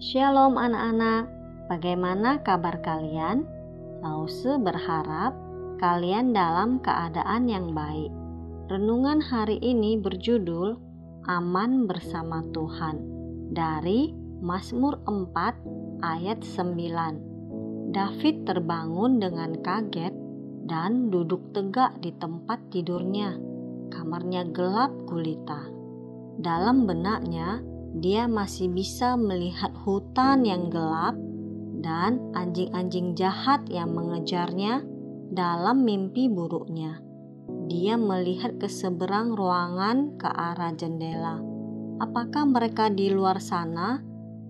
Shalom anak-anak, bagaimana kabar kalian? Lause berharap kalian dalam keadaan yang baik. Renungan hari ini berjudul Aman bersama Tuhan dari Mazmur 4 ayat 9. David terbangun dengan kaget dan duduk tegak di tempat tidurnya. Kamarnya gelap gulita. Dalam benaknya, dia masih bisa melihat hutan yang gelap dan anjing-anjing jahat yang mengejarnya dalam mimpi buruknya. Dia melihat ke seberang ruangan ke arah jendela. Apakah mereka di luar sana,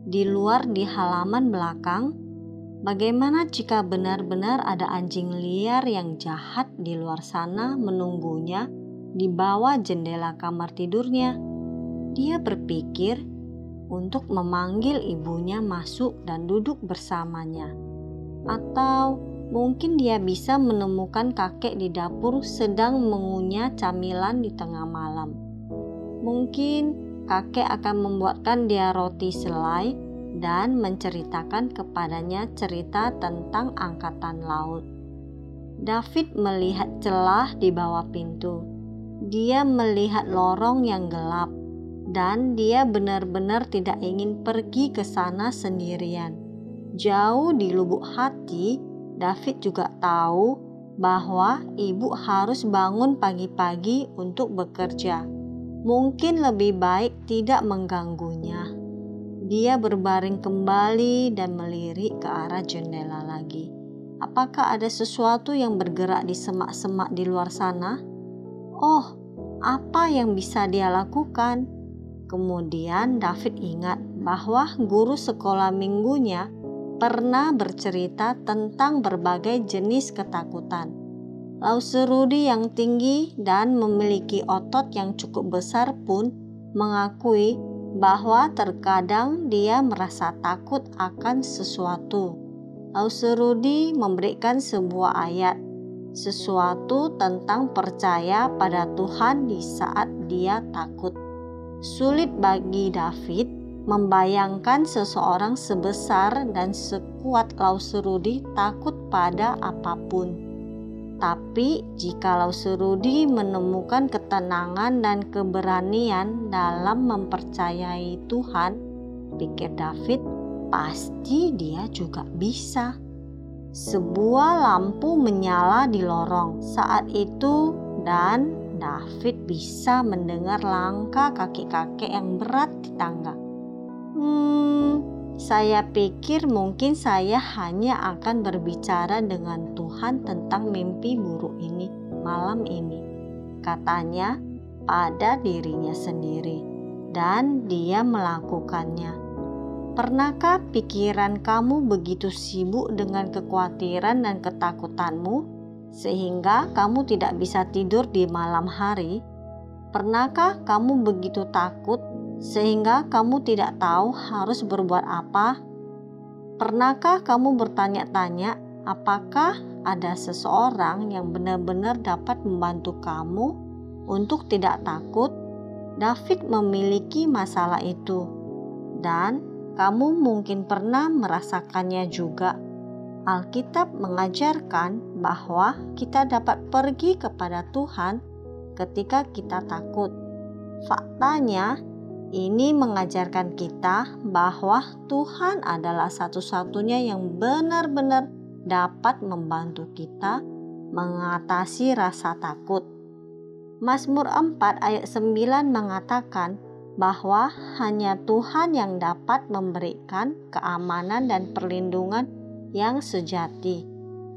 di luar di halaman belakang? Bagaimana jika benar-benar ada anjing liar yang jahat di luar sana menunggunya di bawah jendela kamar tidurnya? Dia berpikir untuk memanggil ibunya masuk dan duduk bersamanya. Atau mungkin dia bisa menemukan kakek di dapur sedang mengunyah camilan di tengah malam. Mungkin kakek akan membuatkan dia roti selai dan menceritakan kepadanya cerita tentang angkatan laut. David melihat celah di bawah pintu. Dia melihat lorong yang gelap dan dia benar-benar tidak ingin pergi ke sana sendirian. Jauh di lubuk hati, David juga tahu bahwa ibu harus bangun pagi-pagi untuk bekerja. Mungkin lebih baik tidak mengganggunya. Dia berbaring kembali dan melirik ke arah jendela lagi. Apakah ada sesuatu yang bergerak di semak-semak di luar sana? Oh, apa yang bisa dia lakukan? Kemudian David ingat bahwa guru sekolah minggunya pernah bercerita tentang berbagai jenis ketakutan. Lauserudi yang tinggi dan memiliki otot yang cukup besar pun mengakui bahwa terkadang dia merasa takut akan sesuatu. Lauserudi memberikan sebuah ayat, sesuatu tentang percaya pada Tuhan di saat dia takut. Sulit bagi David membayangkan seseorang sebesar dan sekuat Lauserudi takut pada apa pun. Tapi jika Lauserudi menemukan ketenangan dan keberanian dalam mempercayai Tuhan, pikir David, pasti dia juga bisa. Sebuah lampu menyala di lorong saat itu dan David bisa mendengar langkah kakek-kakek yang berat di tangga. Hmm, saya pikir mungkin saya hanya akan berbicara dengan Tuhan tentang mimpi buruk ini malam ini. Katanya pada dirinya sendiri dan dia melakukannya. Pernahkah pikiran kamu begitu sibuk dengan kekhawatiran dan ketakutanmu sehingga kamu tidak bisa tidur di malam hari? Pernahkah kamu begitu takut sehingga kamu tidak tahu harus berbuat apa? Pernahkah kamu bertanya-tanya, apakah ada seseorang yang benar-benar dapat membantu kamu untuk tidak takut? David memiliki masalah itu, dan kamu mungkin pernah merasakannya juga. Alkitab mengajarkan bahwa kita dapat pergi kepada Tuhan ketika kita takut. Faktanya, ini mengajarkan kita bahwa Tuhan adalah satu-satunya yang benar-benar dapat membantu kita mengatasi rasa takut. Mazmur 4 ayat 9 mengatakan bahwa hanya Tuhan yang dapat memberikan keamanan dan perlindungan yang sejati.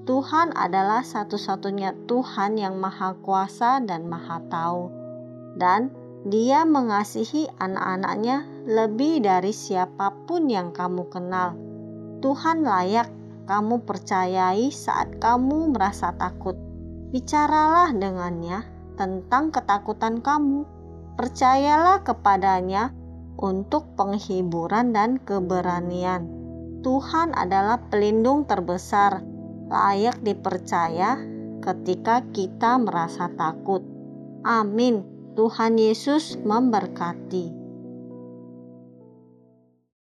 Tuhan adalah satu-satunya Tuhan yang Maha Kuasa dan Maha Tahu, dan Dia mengasihi anak-anaknya lebih dari siapa pun yang kamu kenal. Tuhan layak kamu percayai saat kamu merasa takut. Bicaralah dengannya tentang ketakutan kamu. Percayalah kepadanya untuk penghiburan dan keberanian. Tuhan adalah pelindung terbesar, layak dipercaya ketika kita merasa takut. Amin. Tuhan Yesus memberkati.